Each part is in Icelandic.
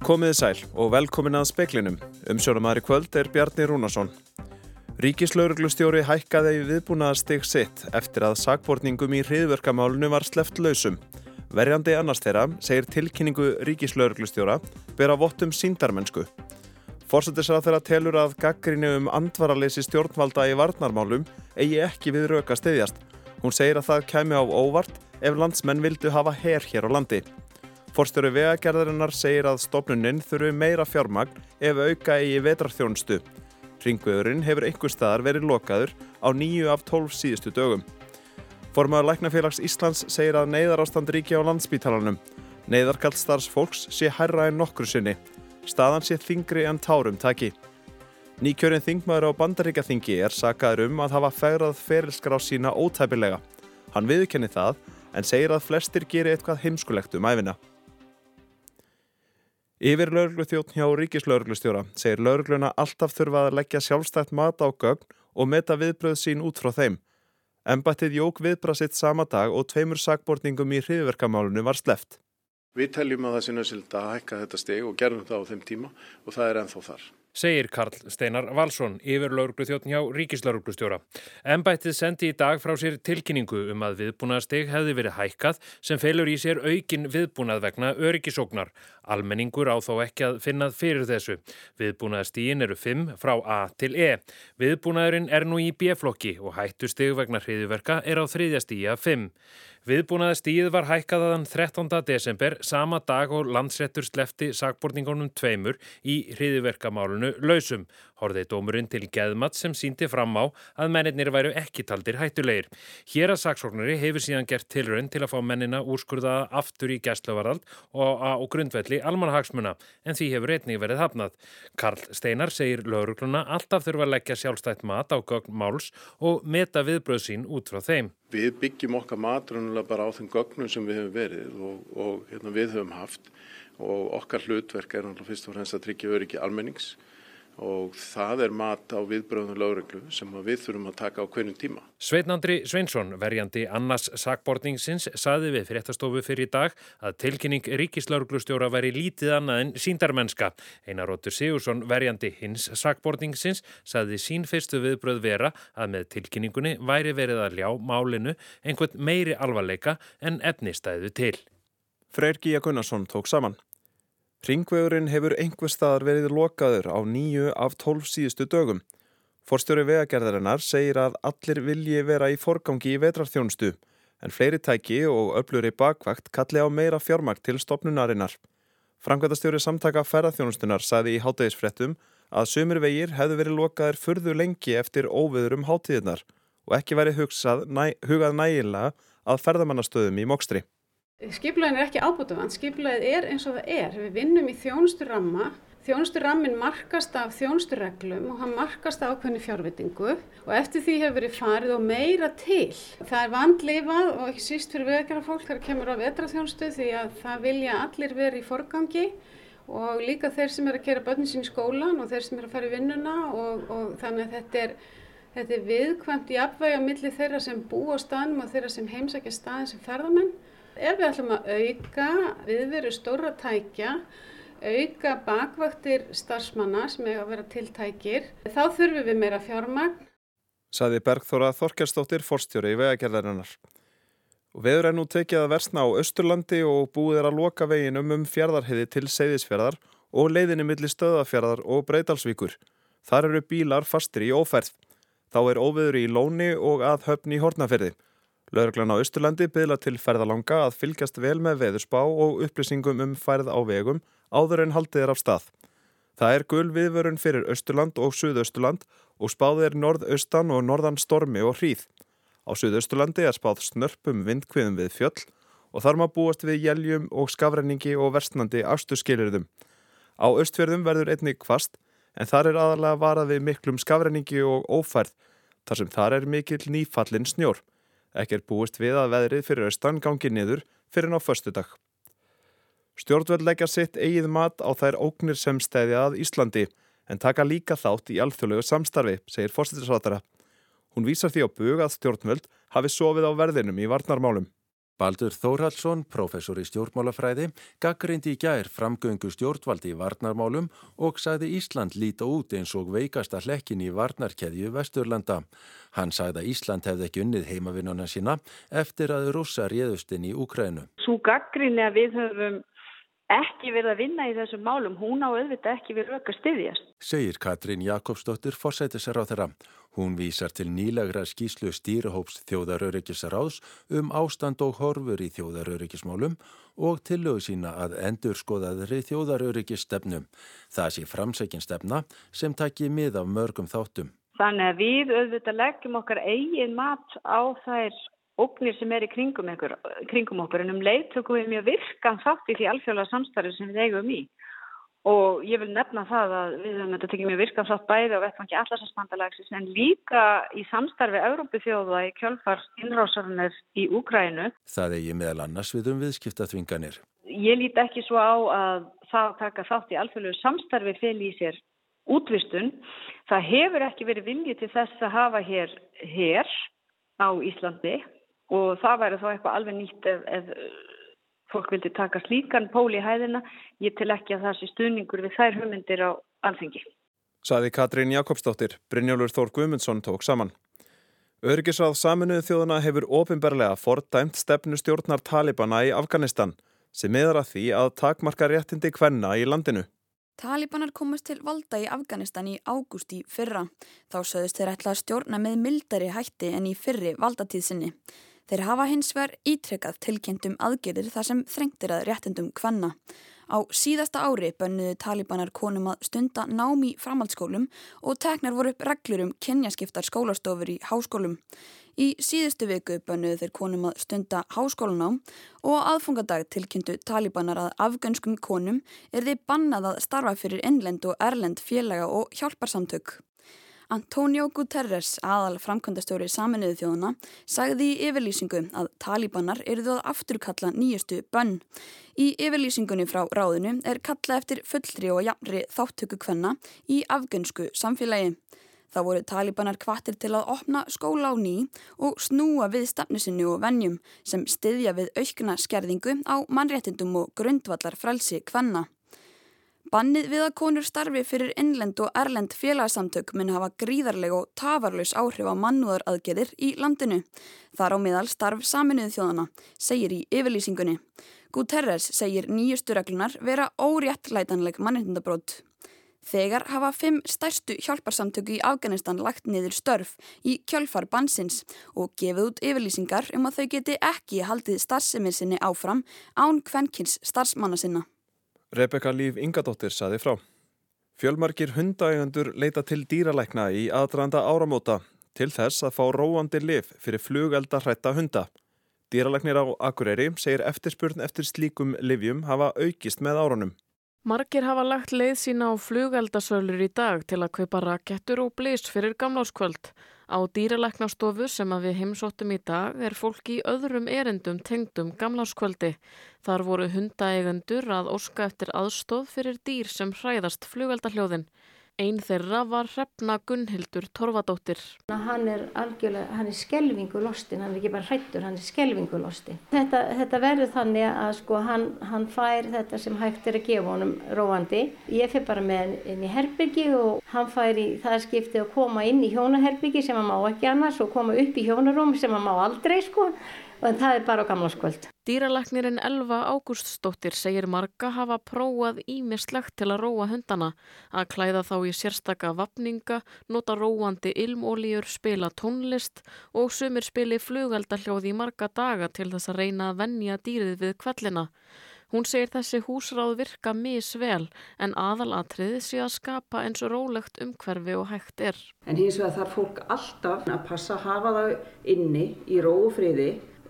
Komiði sæl og velkomin að speklinum. Umsjónumæri kvöld er Bjarni Rúnarsson. Ríkislauruglustjóri hækkaði viðbúnaðarstig sitt eftir að sakbortningum í hriðverkamálunu var sleft lausum. Verjandi annars þeirra segir tilkynningu ríkislauruglustjóra bera vottum síndarmennsku. Fórsættisrað þeirra telur að gaggrinni um andvaraleysi stjórnvalda í varnarmálum eigi ekki við rauka stiðjast. Hún segir að það kemi á óvart ef landsmenn vildu hafa herr hér á landi. Forstjóri vegagerðarinnar segir að stofnuninn þurfu meira fjármagn ef auka eigi vetrarþjónustu. Ringveðurinn hefur einhver staðar verið lokaður á nýju af tólf síðustu dögum. Formaður Læknafélags Íslands segir að neyðar ástand ríki á landsbítalanum. Neyðarkall starfs fólks sé hærra en nokkru sinni. Staðan sé þingri en tárum taki. Nýkjörinn þingmaður á bandaríkaþingi er sakaður um að hafa fegrað ferilskar á sína ótæpilega. Hann viðkenni það en segir að flestir geri eitthvað heimskulegt um æfina. Yfir lauruglu þjóttn hjá ríkislauruglustjóra segir laurugluna alltaf þurfa að leggja sjálfstætt mat á gögn og meta viðbröð sín út frá þeim. Embættið jók viðbrað sitt sama dag og tveimur sakbortningum í hriðverkamálunu var sleft. Við teljum að það sé nöðsild að hækka þetta steg og gerum það á þeim tíma og það er ennþá þar segir Karl Steinar Valsson yfir laurugluþjóttn hjá Ríkislauruglustjóra. Embættið sendi í dag frá sér tilkynningu um að viðbúnaðsteg hefði verið hækkað sem felur í sér aukin viðbúnað vegna öryggisóknar. Almenningur á þó ekki að finnað fyrir þessu. Viðbúnaðstígin eru 5 frá A til E. Viðbúnaðurinn er nú í B-flokki og hættusteg vegna hriðiverka er á þriðja stíja 5. Viðbúnaða stíð var hækkaðaðan 13. desember sama dag og landsrettur slefti sakborningunum tveimur í hriðiverkamálunu lausum. Horðið dómurinn til geðmatt sem síndi fram á að mennir væru ekki taldir hættulegir. Hér að saksóknari hefur síðan gert tilraun til að fá mennina úrskurðaða aftur í gæsluvarald og á grundvelli almanhagsmuna en því hefur einnig verið hafnað. Karl Steinar segir laurugluna alltaf þurfa að leggja sjálfstætt mat á gögn máls og meta viðbröð sín út frá þeim. Við byggjum okkar matrunnulega bara á þeim gögnum sem við hefum verið og, og hérna, við höfum haft og okkar hlutverk er náttúrulega fyrst og fremst að tryggja öryggi almennings og það er mat á viðbröðum lögreglu sem við þurfum að taka á hvernig tíma. Sveitnandri Sveinsson, verjandi annars sakbortningsins, saði við fréttastofu fyrir í dag að tilkynning ríkislauglustjóra væri lítið annað en síndarmennska. Einaróttur Sigursson, verjandi hins sakbortningsins, saði sín fyrstu viðbröð vera að með tilkynningunni væri verið að ljá málinu einhvern meiri alvarleika en efnistæðu til. Freyr Gíja Gunnarsson tók saman. Ringvegurinn hefur einhver staðar verið lokaður á nýju af tólf síðustu dögum. Forstjóri vegagerðarinnar segir að allir vilji vera í forgangi í vetrarþjónustu en fleiri tæki og öfluri bakvakt kalli á meira fjármakt til stopnunarinnar. Framkvæmtastjóri samtaka ferðarþjónustunar sagði í hátægisfrettum að sömur vegir hefðu verið lokaður furðu lengi eftir óviður um hátíðinar og ekki verið hugað nægilega að ferðamannastöðum í Mókstri. Skiplegin er ekki ábútafand, skiplegin er eins og það er. Við vinnum í þjónusturramma, þjónusturrammin markast af þjónusturreglum og hann markast af ákveðni fjárvitingu og eftir því hefur verið farið og meira til. Það er vandleifað og ekki síst fyrir veðgjara fólk þegar kemur á vetraþjónustu því að það vilja allir verið í forgangi og líka þeir sem er að kera börnin sín í skólan og þeir sem er að fara í vinnuna og, og þannig að þetta er, þetta er viðkvæmt í apvægja millir þeirra sem bú á staðnum og þeirra sem heimsækja staðin sem ferðamenn ef við ætlum að auka viðveru stóra tækja, auka bakvaktir starfsmanna sem eiga að vera tiltækir, þá þurfum við meira fjármagn. Saði Bergþóra Þorkjarsdóttir forstjóri í vegagerðarinnar. Veður er nú tekið að versna á Östurlandi og búið er að loka veginum um fjörðarhiði til Seyðisfjörðar og leiðinni millir stöðafjörðar og breytalsvíkur. Þar eru bílar fastir í óferð. Þá er óveður í Lóni og að höfni í Hortnaferði. Lauruglan á Östurlandi byðla til ferðalanga að fylgjast vel með veðurspá og upplýsingum um færð á vegum áður en haldið er af stað. Það er gul viðvörun fyrir Östurland og Suðausturland og spáð er norðaustan og norðan stormi og hríð. Á Suðausturlandi er spáð snörpum vindkviðum við fjöll og þar maður búast við jæljum og skafrenningi og versnandi afturskilirðum. Á Östfjörðum verður einnig kvast en þar er aðalega varað við miklum skafrenningi og ófærð þar sem þar er mikil nýfallin snjór. Ekki er búist við að veðrið fyrir austan gangi niður fyrir ná förstu dag. Stjórnveld leggja sitt eigið mat á þær ógnir sem stæði að Íslandi en taka líka þátt í alþjóðlegu samstarfi, segir fórstættisrátara. Hún vísar því á bug að stjórnveld hafi sofið á verðinum í varnarmálum. Baldur Þórhalsson, professor í stjórnmálafræði, gaggrindi í gær framgöngu stjórnvaldi í varnarmálum og sagði Ísland líta út eins og veikasta hlekkin í varnarkeðju Vesturlanda. Hann sagði að Ísland hefði ekki unnið heimavinnuna sína eftir að russa réðustinn í Úkrænu. Svo gaggrinni að við höfum ekki verið að vinna í þessum málum, hún á auðvitað ekki við röka styðjast. Segir Katrín Jakobsdóttir, fórsætisar á þeirra. Hún vísar til nýlegra skýslu stýrihóps þjóðaröryggisráðs um ástand og horfur í þjóðaröryggismálum og tillögu sína að endur skoðaðri þjóðaröryggisstefnum. Það sé framsækin stefna sem takki mið af mörgum þáttum. Þannig að við auðvitað leggjum okkar eigin mat á þær ógnir sem er í kringum, einhver, kringum okkur en um leið tökum við mjög virkan þátt í því alþjóðlega samstarfi sem við eigum í og ég vil nefna það að við höfum þetta tekið mjög virkan þátt bæði á vettfangi allarsasbandalagsins en líka í samstarfi Európi þjóða í kjölfars innrásarunir í Úgrænu. Það eigi meðal annars við um viðskiptaþvinganir. Ég líti ekki svo á að það taka þátt í alþjóðlegu samstarfi fel í sér útvistun. Það hefur ekki verið viljið til þess að hafa hér hér á Íslandi og það væri þá eitthvað alveg nýtt ef, ef fólk vildi taka slíkan pól í hæðina. Ég til ekki að það sé stuðningur við þær hugmyndir á alþengi. Saði Katrín Jakobsdóttir, Brynjólfur Þór Guðmundsson tók saman. Örgisráð saminuðu þjóðuna hefur ofinberlega fordæmt stefnu stjórnar Talibana í Afganistan sem meðar að því að takmarka réttindi kvenna í landinu. Talibanar komast til valda í Afganistan í ágúst í fyrra. Þá sögðust þeir ætla að stjórna með mildari hætti en í fyrri valdatíðsinni. Þeir hafa hins vegar ítrekkað tilkynntum aðgerðir þar sem þrengtir að réttindum kvenna. Á síðasta ári bönnuðu talibanar konum að stunda nám í framhaldsskólum og teknar voru upp reglur um kynjaskiptar skólastofur í háskólum. Í síðustu viku bönnuðu þeir konum að stunda háskólanám og aðfungadag tilkynntu talibanar að afgönskum konum er þeir bannað að starfa fyrir innlend og erlend félaga og hjálparsamtök. Antonio Guterres, aðal framkvæmdastjóri saminuðu þjóðuna, sagði í yfirlýsingu að talibanar eruðu að afturkalla nýjustu bönn. Í yfirlýsingunni frá ráðinu er kalla eftir fullri og jafnri þáttöku kvenna í afgönsku samfélagi. Það voru talibanar kvartir til að opna skóla á ný og snúa við stefnusinnu og vennjum sem styðja við aukna skerðingu á mannréttindum og grundvallar frelsi kvenna. Bannið við að konur starfi fyrir innlend og erlend félagsamtök mun hafa gríðarleg og tafarlaus áhrif á mannúðaraðgerðir í landinu. Þar á miðal starf saminuð þjóðana, segir í yfirlýsingunni. Guterres segir nýjustu reglunar vera óréttlætanleg mannindabrót. Þegar hafa fimm stærstu hjálparsamtöku í Afganistan lagt niður störf í kjölfar bansins og gefið út yfirlýsingar um að þau geti ekki haldið starfsemið sinni áfram án kvenkins starfsmanna sinna. Rebecca Líf Ingadóttir saði frá. Fjölmarkir hundaegandur leita til dýralækna í aðdraðanda áramóta til þess að fá róandi lif fyrir flugelda hrætta hunda. Dýralæknir á Akureyri segir eftirspurn eftir slíkum livjum hafa aukist með árunum. Margir hafa lagt leið sína á flugeldasölur í dag til að kaupa rakettur og blís fyrir gamláskvöld. Á dýralæknastofu sem að við heimsóttum í dag er fólk í öðrum erendum tengdum gamláskvöldi. Þar voru hundaeigendur að óska eftir aðstóð fyrir dýr sem hræðast flugeldahljóðin. Einn þeirra var Hrefna Gunnhildur Torfadóttir. Hann er algjörlega, hann er skelvingu lostin, hann er ekki bara hrættur, hann er skelvingu lostin. Þetta, þetta verður þannig að sko hann, hann fær þetta sem hægt er að gefa honum róandi. Ég fyrir bara með inn í herbyrgi og hann fær í það skipti að koma inn í hjónaherbyrgi sem hann má ekki annars og koma upp í hjónarúm sem hann má aldrei sko en það er bara á gamlaskvöld. Dýralagnirinn Elva Ágústsdóttir segir marga hafa prófað ímislegt til að róa hundana, að klæða þá í sérstaka vapninga, nota róandi ilmólíur, spila tónlist og sumir spili flugaldahljóði í marga daga til þess að reyna að vennja dýrið við kvellina. Hún segir þessi húsráð virka misvel en aðalatriði sé að skapa eins og rólegt umhverfi og hægt er. En hins vegar þarf fólk alltaf að passa að hafa það inni í ró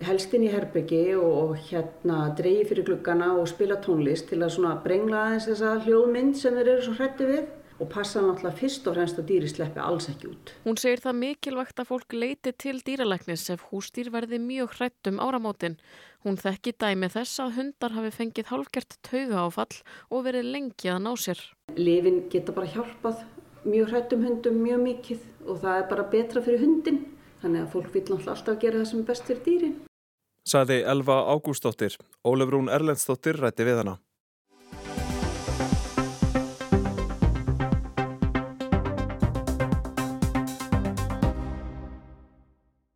og friði helst inn í herbyggi og hérna dreyji fyrir gluggana og spila tónlist til að svona brengla aðeins þessa hljóðmynd sem þeir eru svo hrætti við og passa náttúrulega fyrst og fremst að dýri sleppi alls ekki út. Hún segir það mikilvægt að fólk leiti til dýralæknis ef hústýr verði mjög hrætt um áramótin. Hún þekki dæmi þess að hundar hafi fengið hálfgert tauga áfall og verið lengi að ná sér. Livin geta bara hjálpað mjög hrættum hundum mjög mikið og það er bara betra fyrir hundin þannig að fólk vil alltaf gera það sem er best fyrir dýrin. Saði Elva Ágústóttir. Ólefrún Erlendstóttir rætti við hana.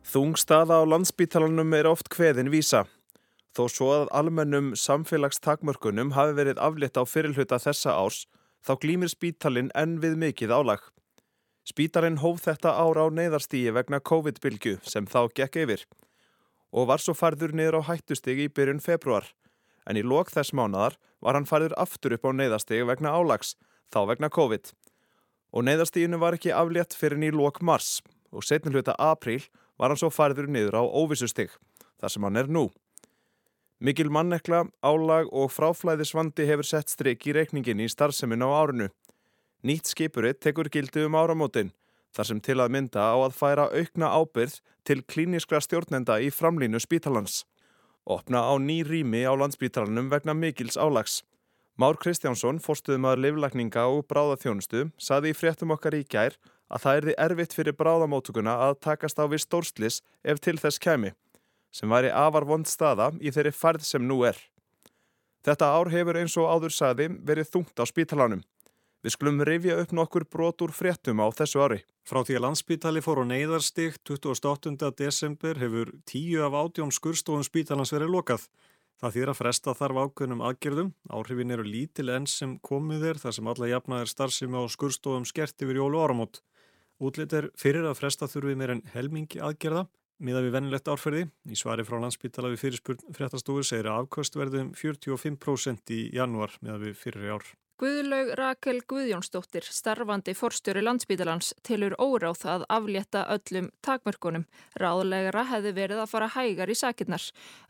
Þung staða á landsbítalanum er oft hveðin vísa. Þó svo að almennum samfélagstakmörkunum hafi verið aflétt á fyrirluta þessa árs, þá glýmir spítalinn enn við mikið álag. Spítalinn hóf þetta ára á neyðarstígi vegna COVID-bylgu sem þá gekk yfir og var svo farður niður á hættustigi í byrjun februar. En í lok þess mánadar var hann farður aftur upp á neyðarstigi vegna álags, þá vegna COVID. Og neyðarstíginu var ekki aflétt fyrir ný lok mars og setnum hluta apríl var hann svo færður niður á óvissustig, þar sem hann er nú. Mikil mannekla, álag og fráflæðisvandi hefur sett stryk í reikningin í starfsemin á árinu. Nýtt skipurinn tekur gildi um áramótin, þar sem til að mynda á að færa aukna ábyrð til klíniskra stjórnenda í framlínu spítalans. Opna á ný rými á landsbítalanum vegna mikils álags. Már Kristjánsson, fórstuðum að liflækninga og bráðaþjónustu, saði í fréttum okkar í gær að það erði erfitt fyrir bráðamótuguna að takast á við stórslis ef til þess kemi, sem væri afar vond staða í þeirri færð sem nú er. Þetta ár hefur eins og áður saði verið þungt á spítalanum. Við skulum rifja upp nokkur brot úr fréttum á þessu ári. Frá því að landsbítali fór á neyðarstík 28. desember hefur tíu af átjón skurstofun spítalans verið lokað. Það þýr að fresta þarf ákveðnum aðgerðum. Áhrifin eru lítil enn sem komið er þar sem alla jafnaðir starfsemi á skurstofum skert yfir jólu áramót. Útlitt er fyrir að fresta þurfið meir en helmingi aðgerða miða við vennilegt árferði. Í svari frá landsbytala við fyrirspurn fréttastúi segir að afkvöstverðum 45% í janúar miða við fyrir ár. Guðlaug Rakel Guðjónsdóttir, starfandi forstjóri landsbítalans, tilur óráð að aflétta öllum takmörkunum. Ráðlegara hefði verið að fara hægar í sakirnar.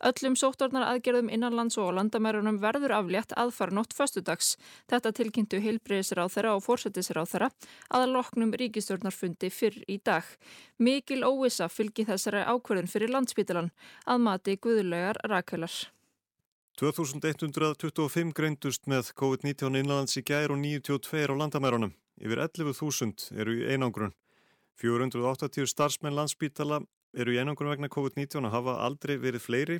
Öllum sóttornar aðgerðum innanlands og landamærunum verður aflétt aðfarnótt föstudags. Þetta tilkynntu heilbreyðisráð þeirra og fórsetisráð þeirra að loknum ríkistjórnarfundi fyrr í dag. Mikil óvisa fylgi þessari ákverðin fyrir landsbítalan að mati Guðlaugar Rakelar. 2125 greindust með COVID-19 innlands í gær og 92 á landamærunum. Yfir 11.000 eru í einangrun. 480 starfsmenn landsbítala eru í einangrun vegna COVID-19 og hafa aldrei verið fleiri.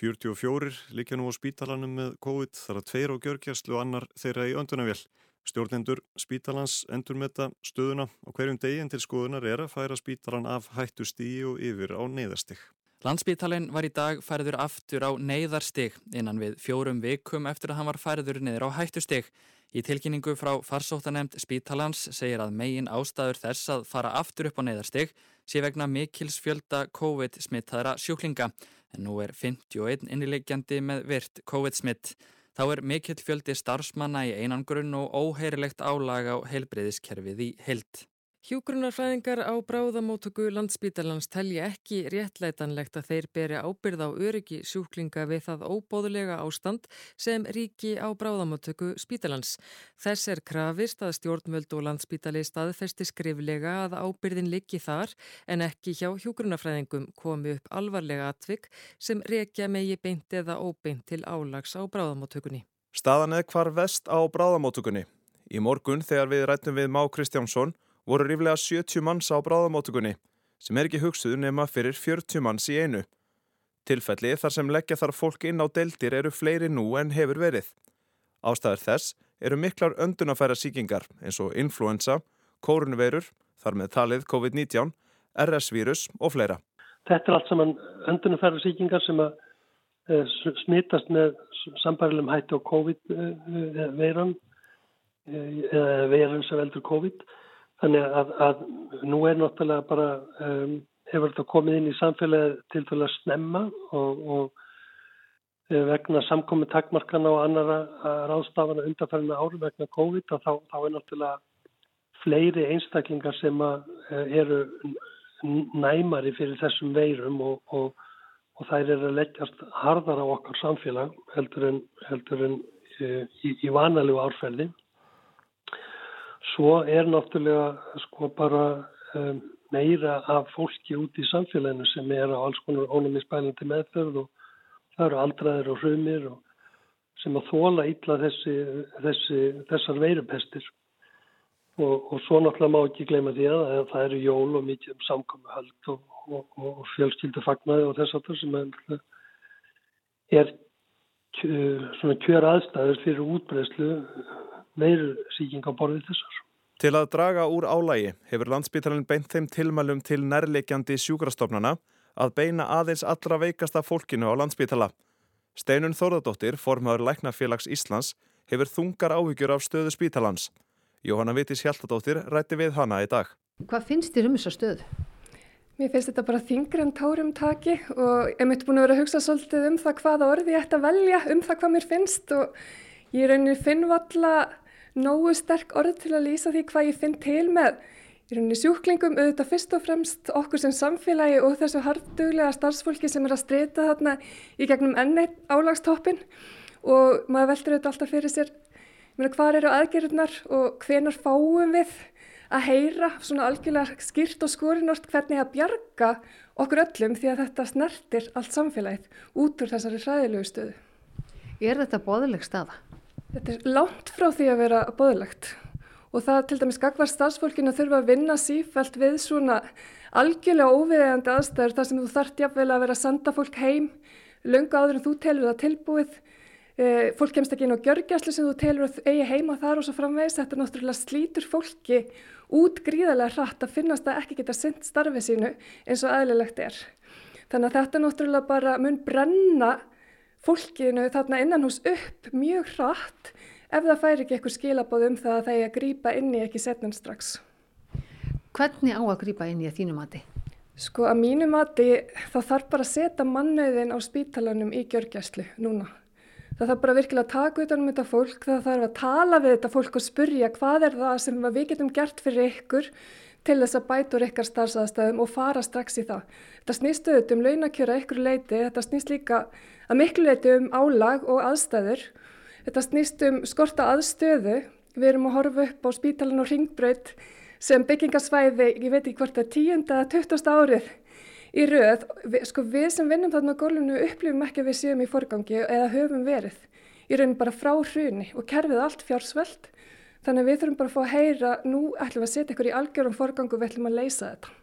44 líka nú á spítalanum með COVID þar að tveir á gjörgjastlu og annar þeirra í öndunavél. Stjórnendur spítalans endur með þetta stöðuna og hverjum deginn til skoðunar er að færa spítalan af hættustígi og yfir á neyðastig. Landsbítalinn var í dag færður aftur á neyðarstig innan við fjórum vikum eftir að hann var færður niður á hættustig. Í tilkynningu frá farsóttanemnd Spítalans segir að megin ástæður þess að fara aftur upp á neyðarstig sé vegna mikils fjölda COVID-smittaðra sjúklinga en nú er 51 innilegjandi með virt COVID-smitt. Þá er mikill fjöldi starfsmanna í einangrun og óheirilegt álag á heilbreyðiskerfið í heilt. Hjúgrunarfræðingar á bráðamótöku landsbítalans telja ekki réttlætanlegt að þeir beri ábyrð á öryggi sjúklinga við það óbóðulega ástand sem ríki á bráðamótöku spítalans. Þess er krafist að stjórnvöld og landsbítali staðfesti skriflega að ábyrðin liggi þar en ekki hjá hjúgrunarfræðingum komi upp alvarlega atvik sem rekja megi beint eða óbeint til álags á bráðamótökunni. Staðan eða hvar vest á bráðamótökunni. Í morgun þegar við rættum við Má Kristjánsson voru ríflega 70 manns á bráðamótugunni sem er ekki hugsuð nema fyrir 40 manns í einu. Tilfelli þar sem leggja þar fólk inn á deildir eru fleiri nú en hefur verið. Ástæður þess eru miklar öndunafæra síkingar eins og influensa, kórunveirur, þar með talið COVID-19, RS-vírus og fleira. Þetta er allt saman öndunafæra síkingar sem að smittast með sambarilegum hætti á COVID-veiran eða veiran sem veldur COVID. Þannig að, að nú er náttúrulega bara, um, hefur þetta komið inn í samfélagið til fyrir að snemma og, og vegna samkomið takmarkana og annara ráðstafana undanfærina árum vegna COVID þá, þá er náttúrulega fleiri einstaklingar sem eru næmari fyrir þessum veirum og, og, og þær eru að leggjast harðar á okkar samfélag heldur en, heldur en í, í vanalegu árferði. Svo er náttúrulega sko bara um, meira af fólki út í samfélaginu sem er á alls konar ónumispælandi meðferð og það eru aldraðir og hrumir og sem að þóla ítla þessi, þessi, þessar veirupestir. og, og svo náttúrulega má ekki gleyma því að, að það eru jól og mikið um samkomi höld og, og fjölskyldu fagnaði og þess aftur sem er, er svona kjör aðstæður fyrir útbreyslu meiru síking á borðið þessar. Til að draga úr álægi hefur landsbytarinn beint þeim tilmælum til nærleikjandi sjúkrastofnana að beina aðeins allra veikasta fólkinu á landsbytala. Steinun Þorðardóttir, formadur Læknafélags Íslands, hefur þungar áhyggjur af stöðu spítalans. Jóhanna Vitis Hjaltadóttir rætti við hana í dag. Hvað finnst þér um þessa stöðu? Mér finnst þetta bara þingri en tárum taki og ég mitt búin að vera að hugsa svolítið um það hvaða orði ég ætti að velja, um það hvað mér finnst og ég rauninni finn valla nógu sterk orð til að lýsa því hvað ég finn til með í rauninni sjúklingum auðvitað fyrst og fremst okkur sem samfélagi og þessu harduglega starfsfólki sem er að streyta þarna í gegnum enneitt álagstoppin og maður veldur auðvitað alltaf fyrir sér hvað eru aðgerðunar og hvenar fáum við að heyra svona algjörlega skýrt og skorinort hvernig að bjarga okkur öllum því að þetta snertir allt samfélagið út úr þessari hræðilegu stöðu. Er þetta boðileg staða? Þetta er langt frá því að vera boðilegt og það til dæmis gagvar starfsfólkinu að þurfa að vinna sífælt við svona algjörlega óviðegandi aðstæður þar sem þú þart jafnvel að vera að senda fólk heim löngu áður en þú telur það tilbúið. E, fólk kemst ekki inn á gjörgjæslu sem þú telur að eigi heima þar og svo framvegis. Þetta náttúrulega slítur fólki út gríðarlega hratt að finnast að ekki geta synd starfið sínu eins og aðlilegt er. Þannig að þetta náttúrulega bara mun brenna fólkinu þarna innan hús upp mjög hratt ef það færi ekki eitthvað skilabóð um það að það er að grýpa inn í ekki setnan strax. Hvernig á að grýpa inn í að þínu mati? Sko að mínu mati þá þarf bara að setja mannauðin á spítalanum í gjörgjæslu núna. Það þarf bara virkilega að taka utanum þetta fólk, það þarf að tala við þetta fólk og spurja hvað er það sem við getum gert fyrir ykkur til þess að bæta úr ykkar starfsaðstæðum og fara strax í það. Þetta snýst auðvitað um launakjöra ykkur leiti, þetta snýst líka að miklu leiti um álag og aðstæður. Þetta snýst um skorta aðstöðu, við erum að horfa upp á spítalan og ringbraut sem byggingasvæði, ég veit ekki hvort það er tíunda eða tuttast árið í röð, við, sko við sem vinnum þarna á gólfinu upplifum ekki að við séum í forgangi eða höfum verið í raunin bara frá hruni og kerfið allt fjársveld þannig að við þurfum bara að fá að heyra nú ætlum við að setja ykkur í algjörum forgangu við ætlum að leysa þetta.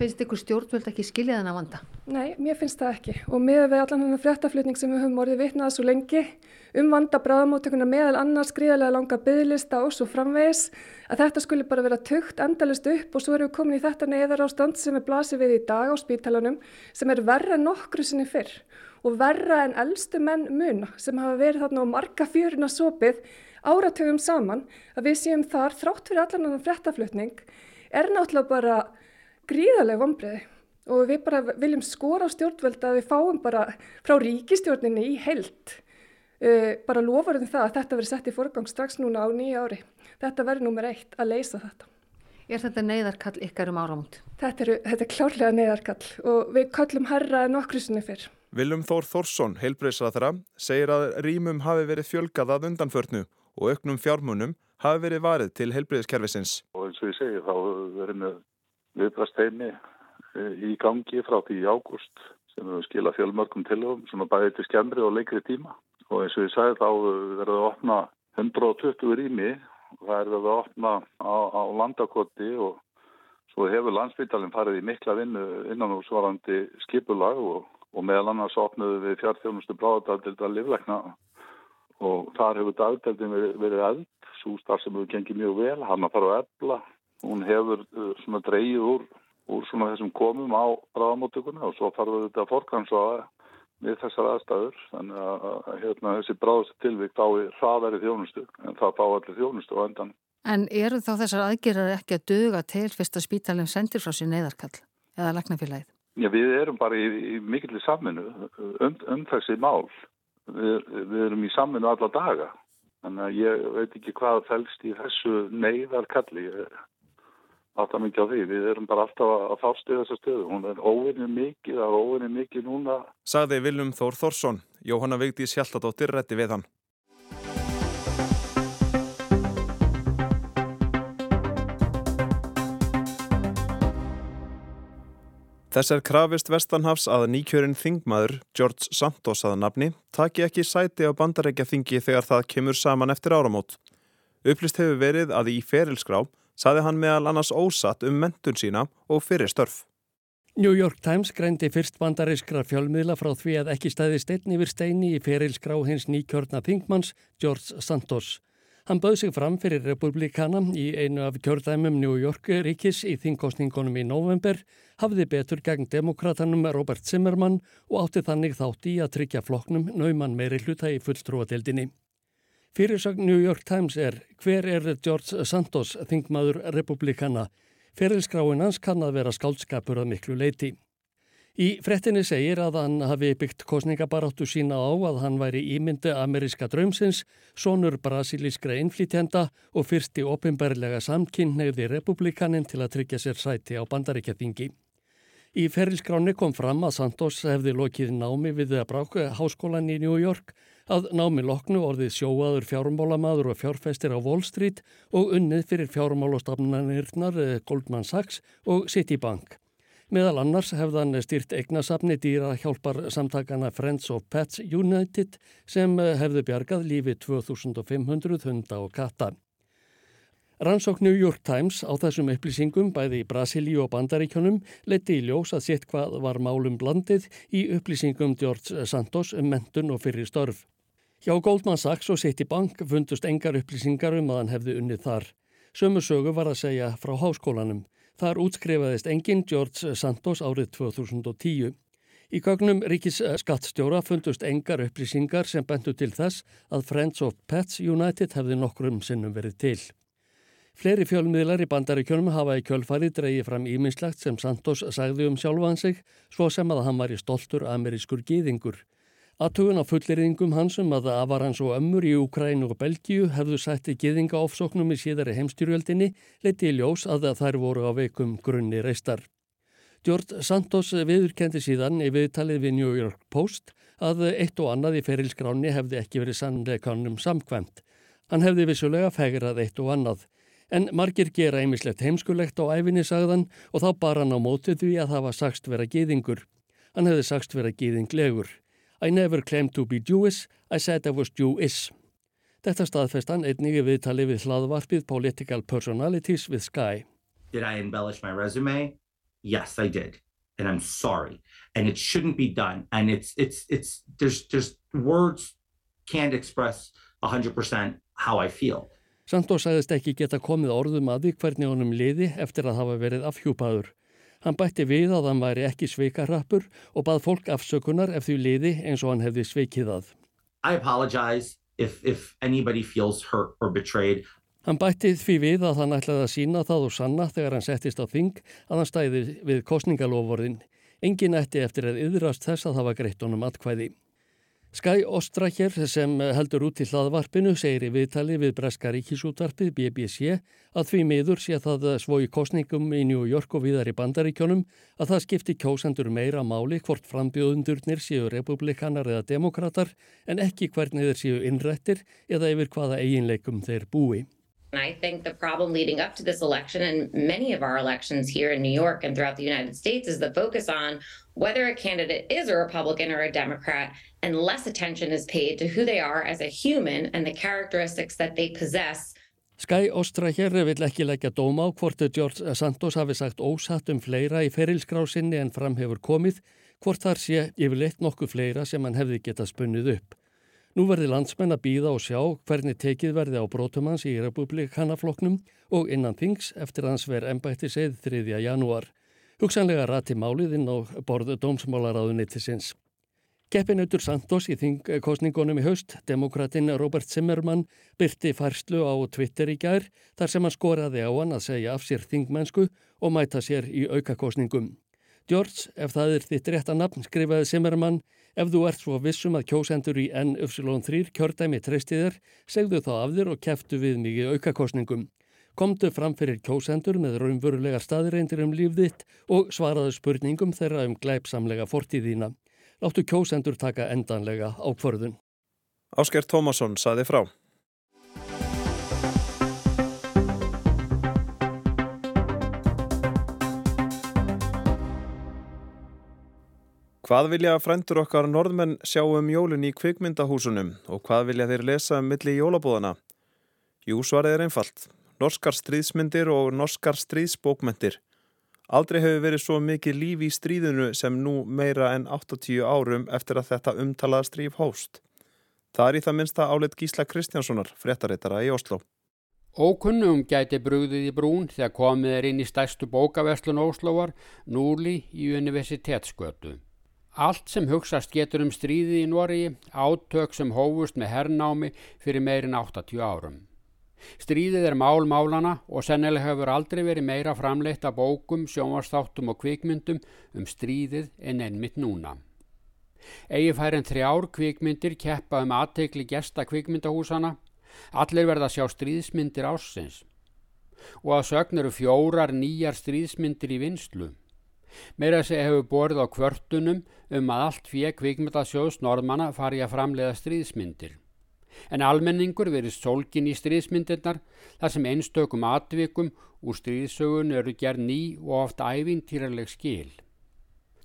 Finnst ykkur stjórnvöld ekki skilja þennan vanda? Nei, mér finnst það ekki og með við allan hennar fréttaflutning sem við höfum orðið vitnaða svo lengi um vanda bráðamóttökuna meðal annars gríðarlega langa byggðlista og svo framvegis að þetta skulle bara vera tökt endalist upp og svo erum við komin í þetta neðar ástand sem er blasið við í dag á spítalanum sem er verra nokkru sinni fyrr og verra en eldstu menn muna sem hafa verið þarna á marga fjöruna sopið áratögum saman að við séum þar þrátt fyrir allan hennar fréttaflutning er náttúrulega bara gríðarlega vonbreiði og við bara viljum skora á stjórnvöld að við fáum bara frá ríkistjórninni í held uh, bara lofarum það að þetta verður sett í forgang strax núna á nýja ári. Þetta verður nummer eitt að leysa þetta. Er þetta neyðarkall ykkar um áramót? Þetta, eru, þetta er klárlega neyðarkall og við kallum herra nokkru sinni fyrr. Viljum Þór Þórsson, heilbreyðsraðara, segir að rýmum hafi verið fjölgað að undanförnu og auknum fjármunum hafi verið varið til heilbreyðskerfisins. Og eins og ég segi þá verðum við viðbrasteini eh, í gangi frá því ágúst sem við skila fjölmörgum tilöfum svona bæði til skemmri og leikri tíma og eins og ég sagði þá verður það að opna 120 rými og það er verið að opna á, á landakoti og svo hefur landsbytalinn farið í mikla vinnu innan úr svarandi skipulag og, og meðal annars opnuðu við fjárþjónustu bráðadaldilda livleikna og þar hefur dagdeldin verið, verið eld, svo starf sem hefur gengið mjög vel, hann að fara að ebla hún hefur uh, svona dreyið úr, úr svona þessum komum á bráðamóttökunni og svo farður þetta að forgansaða við þessar aðstæður þannig að hérna, þessi bráðast tilvíkt á hraðari þjónustu en það fá allir þjónustu á endan. En eru þá þessar aðgerðar ekki að döga til fyrst að spítalinn sendir frá sér neyðarkall eða lagnafélagið? Já, við erum bara í, í mikilvæg saminu um, um þessi mál. Við, við erum í saminu alla daga. Þannig að ég veit ekki hvað fælst í þessu neyðarkalli átta mikið á því. Við erum bara alltaf að fást í þessa stöðu. Hún er óvinni mikið, það er óvinni mikið núna. Sagði Viljum Þór Þórsson. Jóhanna Vigdís Hjaltadóttir rétti við hann. Þess er krafist Vestanhafs að nýkjörinn þingmaður George Santos aða nafni taki ekki sæti á bandarækja þingi þegar það kemur saman eftir áramót. Upplýst hefur verið að í ferilskrá saði hann meðal annars ósatt um mentun sína og fyrir störf. New York Times greindi fyrst bandariskra fjölmiðla frá því að ekki stæði stein yfir steini í ferilskrá hins nýkjörna þingmanns George Santos. Hann bauð sig fram fyrir republikana í einu af kjördæmum New York ríkis í þingkostningunum í november, hafði betur gegn demokratanum Robert Zimmermann og átti þannig þátt í að tryggja floknum nauman meiri hluta í fulltrúadeildinni. Fyrirsögn New York Times er hver er George Santos, þingmaður republikana. Ferilskráin hans kann að vera skáldskapur að miklu leiti. Í frettinni segir að hann hafi byggt kosningabaráttu sína á að hann væri ímyndi ameriska draumsins, sonur brasilískra innflýtjenda og fyrsti opimberlega samkynneiði republikanin til að tryggja sér sæti á bandaríkjaþingi. Í ferilskráni kom fram að Santos hefði lokið námi við að bráka háskólan í New York að námi loknu orðið sjóaður fjármálamaður og fjárfestir á Wall Street og unnið fyrir fjármálastafnanirnar eh, Goldman Sachs og Citibank. Meðal annars hefðan stýrt eignasafni dýra hjálpar samtakana Friends of Pets United sem hefðu bjargað lífi 2500 hunda og katta. Rannsók New York Times á þessum upplýsingum bæði í Brasilíu og Bandaríkjónum leti í ljós að sitt hvað var málum blandið í upplýsingum George Santos um mentun og fyrir störf. Hjá Goldman Sachs og Citibank fundust engar upplýsingar um að hann hefði unnið þar. Sömu sögu var að segja frá háskólanum. Þar útskrifaðist engin George Santos árið 2010. Í gögnum ríkis skattstjóra fundust engar upplýsingar sem bentu til þess að Friends of Pets United hefði nokkrum sinnum verið til. Fleiri fjölmiðlar í bandaríkjörnum hafa í kjölfari dreyið fram íminnslegt sem Santos sagði um sjálfan sig, svo sem að hann var í stoltur amerískur gýðingur. Aðtugun á fulleriðingum hansum að afar hans og ömmur í Ukrænu og Belgíu hefðu sætti giðingaofsóknum í síðari heimstyrjöldinni leiti í ljós að þær voru á veikum grunni reistar. George Santos viðurkendi síðan í viðtalið við New York Post að eitt og annað í ferilskráni hefði ekki verið sannleikanum samkvæmt. Hann hefði vissulega fegrað eitt og annað. En margir gera einmislegt heimskulegt á æfinni sagðan og þá bar hann á mótið því að það var sagst vera giðingur. Hann hefði sagst vera giðinglegur. I never claimed to be Jewish, I said I was Jewish. Þetta staðfest hann einnig viðtali við hlaðvarpið Political Personalities with Sky. Did I embellish my resume? Yes, I did. And I'm sorry. And it shouldn't be done. And it's, it's, it's, there's, there's words can't express 100% how I feel. Santos sagðist ekki geta komið orðum að því hvernig honum liði eftir að hafa verið afhjúpaður. Hann bætti við að hann væri ekki sveikarrappur og bað fólk afsökunar ef því liði eins og hann hefði sveikið að. If, if hann bætti því við að hann ætlaði að sína það og sanna þegar hann settist á þing að hann stæði við kostningalofvorðin. Engin ætti eftir að yðrast þess að það var greitt honum atkvæði. Skæ Ostraker sem heldur út til hlaðvarpinu segir í viðtali við Breska ríkisútvarpið BBC að því miður sé það svo í kostningum í New York og viðar í bandaríkjónum að það skipti kjósendur meira máli hvort frambjóðundurnir séu republikanar eða demokrater en ekki hvernig þeir séu innrættir eða yfir hvaða eiginleikum þeir búi. And I think the problem leading up to this election and many of our elections here in New York and throughout the United States is the focus on whether a candidate is a Republican or a Democrat and less attention is paid to who they are as a human and the characteristics that they possess. Skæ Ostra hér vil ekki leggja dóma á hvort George Santos hafi sagt ósatt um fleira í ferilskrásinni en fram hefur komið, hvort þar sé yfirleitt nokkuð fleira sem hann hefði getað spunnið upp. Nú verði landsmenn að býða og sjá hvernig tekið verði á brótumans í republikanafloknum og innan þings eftir hans verð ennbætti segð 3. janúar. Hugsanlega rati málið inn á borðu dómsmálaráðunittisins. Keppinautur Santos í þingkostningunum í haust, demokratin Robert Zimmermann, byrti færslu á Twitter í gær þar sem hann skoraði á hann að segja af sér þingmennsku og mæta sér í aukakostningum. George, ef það er þitt rétta nafn, skrifaði Simmermann, ef þú ert svo vissum að kjósendur í N-3 kjördæmi treystiðir, segðu þá af þér og kæftu við mikið aukakostningum. Komdu fram fyrir kjósendur með raunverulegar staðreindir um líf þitt og svaraðu spurningum þeirra um glæpsamlega fortíðína. Láttu kjósendur taka endanlega ákvörðun. Ásker Tómasson saði frá. Hvað vilja frændur okkar norðmenn sjá um jólun í kvikmyndahúsunum og hvað vilja þeir lesa um milli jólabúðana? Jú, svarið er einfalt. Norskar stríðsmyndir og norskar stríðsbókmyndir. Aldrei hefur verið svo mikið líf í stríðinu sem nú meira en 80 árum eftir að þetta umtalaða stríf hóst. Það er í það minsta áleitt Gísla Kristjánssonar, fréttareitara í Oslo. Ókunnum gæti brúðið í brún þegar komið er inn í stærstu bókaverslun Óslóvar, Núli í universitetsgötu. Allt sem hugsaðst getur um stríði í Nóri, átök sem hófust með herrnámi fyrir meirin 80 árum. Stríðið er mál málana og sennilega hefur aldrei verið meira framleitt af bókum, sjónvastáttum og kvikmyndum um stríðið en ennmitt núna. Egi fær en þrjár kvikmyndir keppa um aðteikli gesta kvikmyndahúsana Allir verða að sjá stríðsmyndir ásins og að sögn eru fjórar nýjar stríðsmyndir í vinslu. Meira þessi hefur borðið á kvörtunum um að allt fyrir kvikmyndasjóðs norðmanna fari að framleiða stríðsmyndir. En almenningur verið solgin í stríðsmyndirnar þar sem einstökum atvikum úr stríðsögun eru gerð ný og oft ævintýrarleg skil.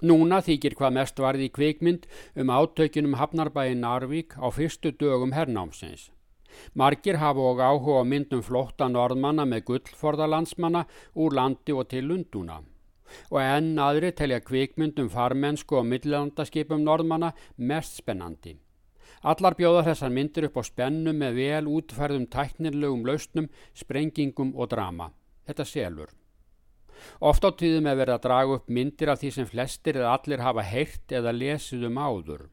Núna þykir hvað mest varði í kvikmynd um átökinum Hafnarbæin Narvík á fyrstu dögum hernámsins. Margir hafa og áhuga myndum flótta norðmanna með gullforðalandsmanna úr landi og til Lundúna. Og enn aðri telja kvikmyndum farmennsku og millilandaskipum norðmanna mest spennandi. Allar bjóða þessar myndir upp á spennu með vel útferðum tæknirlegum lausnum, sprengingum og drama. Þetta selur. Oft á tíðum er verið að draga upp myndir af því sem flestir eða allir hafa heyrt eða lesið um áður.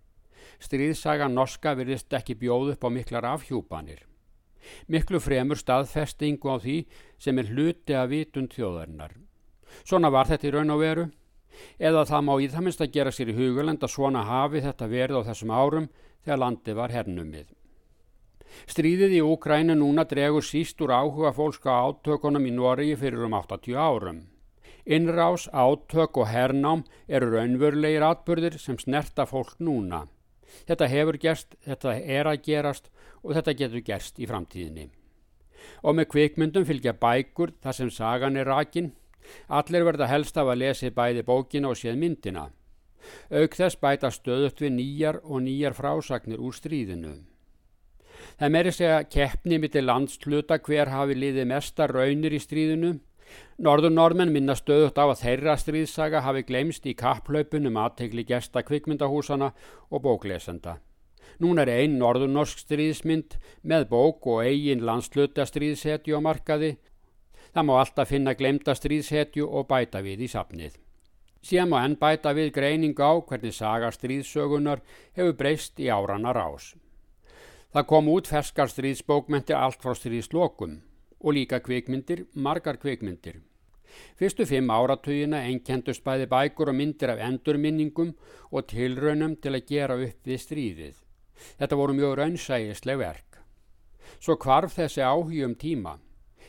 Stríðsagan norska virðist ekki bjóð upp á miklar afhjúpanir. Miklu fremur staðfestingu á því sem er hluti að vitund þjóðarinnar. Svona var þetta í raun og veru. Eða það má í það minnst að gera sér í hugulend að svona hafi þetta verið á þessum árum þegar landi var hernumið. Stríðið í Úkrænu núna dregur síst úr áhuga fólkska átökunum í Noregi fyrir um 80 árum. Innrás, átök og hernám eru raunverulegir atbyrðir sem snerta fólk núna. Þetta hefur gerst, þetta er að gerast og þetta getur gerst í framtíðinni. Og með kvikmyndum fylgja bækur þar sem sagan er rakin. Allir verða helst af að lesi bæði bókina og séð myndina. Auk þess bæta stöðut við nýjar og nýjar frásagnir úr stríðinu. Það meiri segja keppni mitt í landsluta hver hafi liðið mesta raunir í stríðinu Norður normenn minna stöðut á að þeirra stríðsaga hafi glemst í kapplaupunum aðtegli gesta kvikmyndahúsana og bóklesenda. Nún er einn norðurnorsk stríðsmynd með bók og eigin landsluta stríðshetju á markaði. Það má alltaf finna glemta stríðshetju og bæta við í sapnið. Síðan má enn bæta við greining á hvernig saga stríðsögunar hefur breyst í árana rás. Það kom út ferskar stríðsbókmenti allt frá stríðslokum og líka kvikmyndir, margar kvikmyndir. Fyrstu fimm áratugina einkendust bæði bækur og myndir af endurminningum og tilraunum til að gera upp við stríðið. Þetta voru mjög raunsægisleg verk. Svo kvarf þessi áhugjum tíma.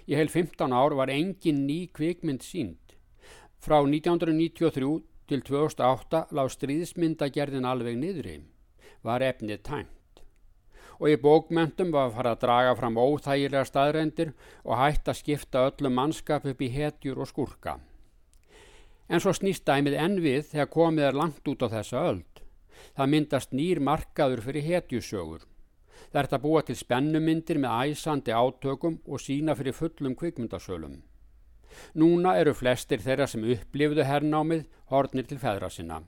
Í heil 15 ár var engin ný kvikmynd sínd. Frá 1993 til 2008 lág stríðsmyndagerðin alveg niðri. Var efnið tæmt og í bókmentum var að fara að draga fram óþægilega staðrendir og hægt að skipta öllum mannskap upp í hetjur og skurka. En svo snýst dæmið enn við þegar komið er langt út á þessa öld. Það myndast nýr markaður fyrir hetjusögur. Það ert að búa til spennumyndir með æsandi átökum og sína fyrir fullum kvikmyndasölum. Núna eru flestir þeirra sem upplifðu hernámið hornir til feðra sinna.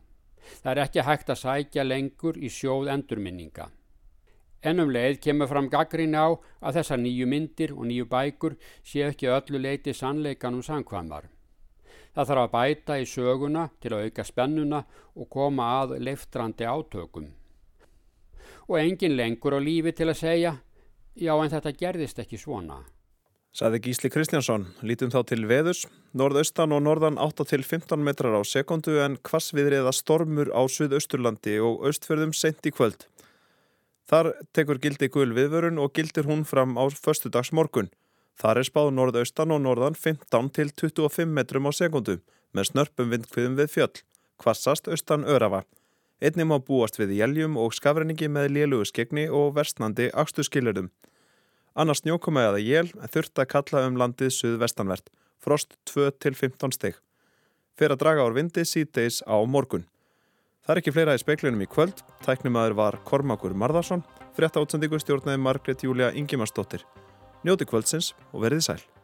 Það er ekki hægt að sækja lengur í sjóð endurminninga. Ennum leið kemur fram gaggrín á að þessar nýju myndir og nýju bækur sé ekki öllu leiti sannleikanum samkvæmar. Það þarf að bæta í söguna til að auka spennuna og koma að leiftrandi átökum. Og engin lengur á lífi til að segja, já en þetta gerðist ekki svona. Saði Gísli Kristjánsson, lítum þá til veðus, norðaustan og norðan 8-15 metrar á sekundu en hvasviðriða stormur á Suðausturlandi og austfjörðum sent í kvöld. Þar tekur gildi gul viðvörun og gildir hún fram á förstudags morgun. Þar er spáð norðaustan og norðan 15 til 25 metrum á sekundu með snörpum vindkviðum við fjöll, kvassast austan örafa. Einnig má búast við jæljum og skafrenningi með lélugu skegni og versnandi axtu skilurðum. Annars snjókoma eða jél þurft að kalla um landið suðvestanvert, frost 2 til 15 steg. Fyrir að draga ár vindi síðdeis á morgun. Það er ekki fleira í speiklinum í kvöld. Tæknumæður var Kormakur Marðarsson. Frétta átsendingu stjórnaði Margret Júlia Ingimarsdóttir. Njóti kvöldsins og verið sæl.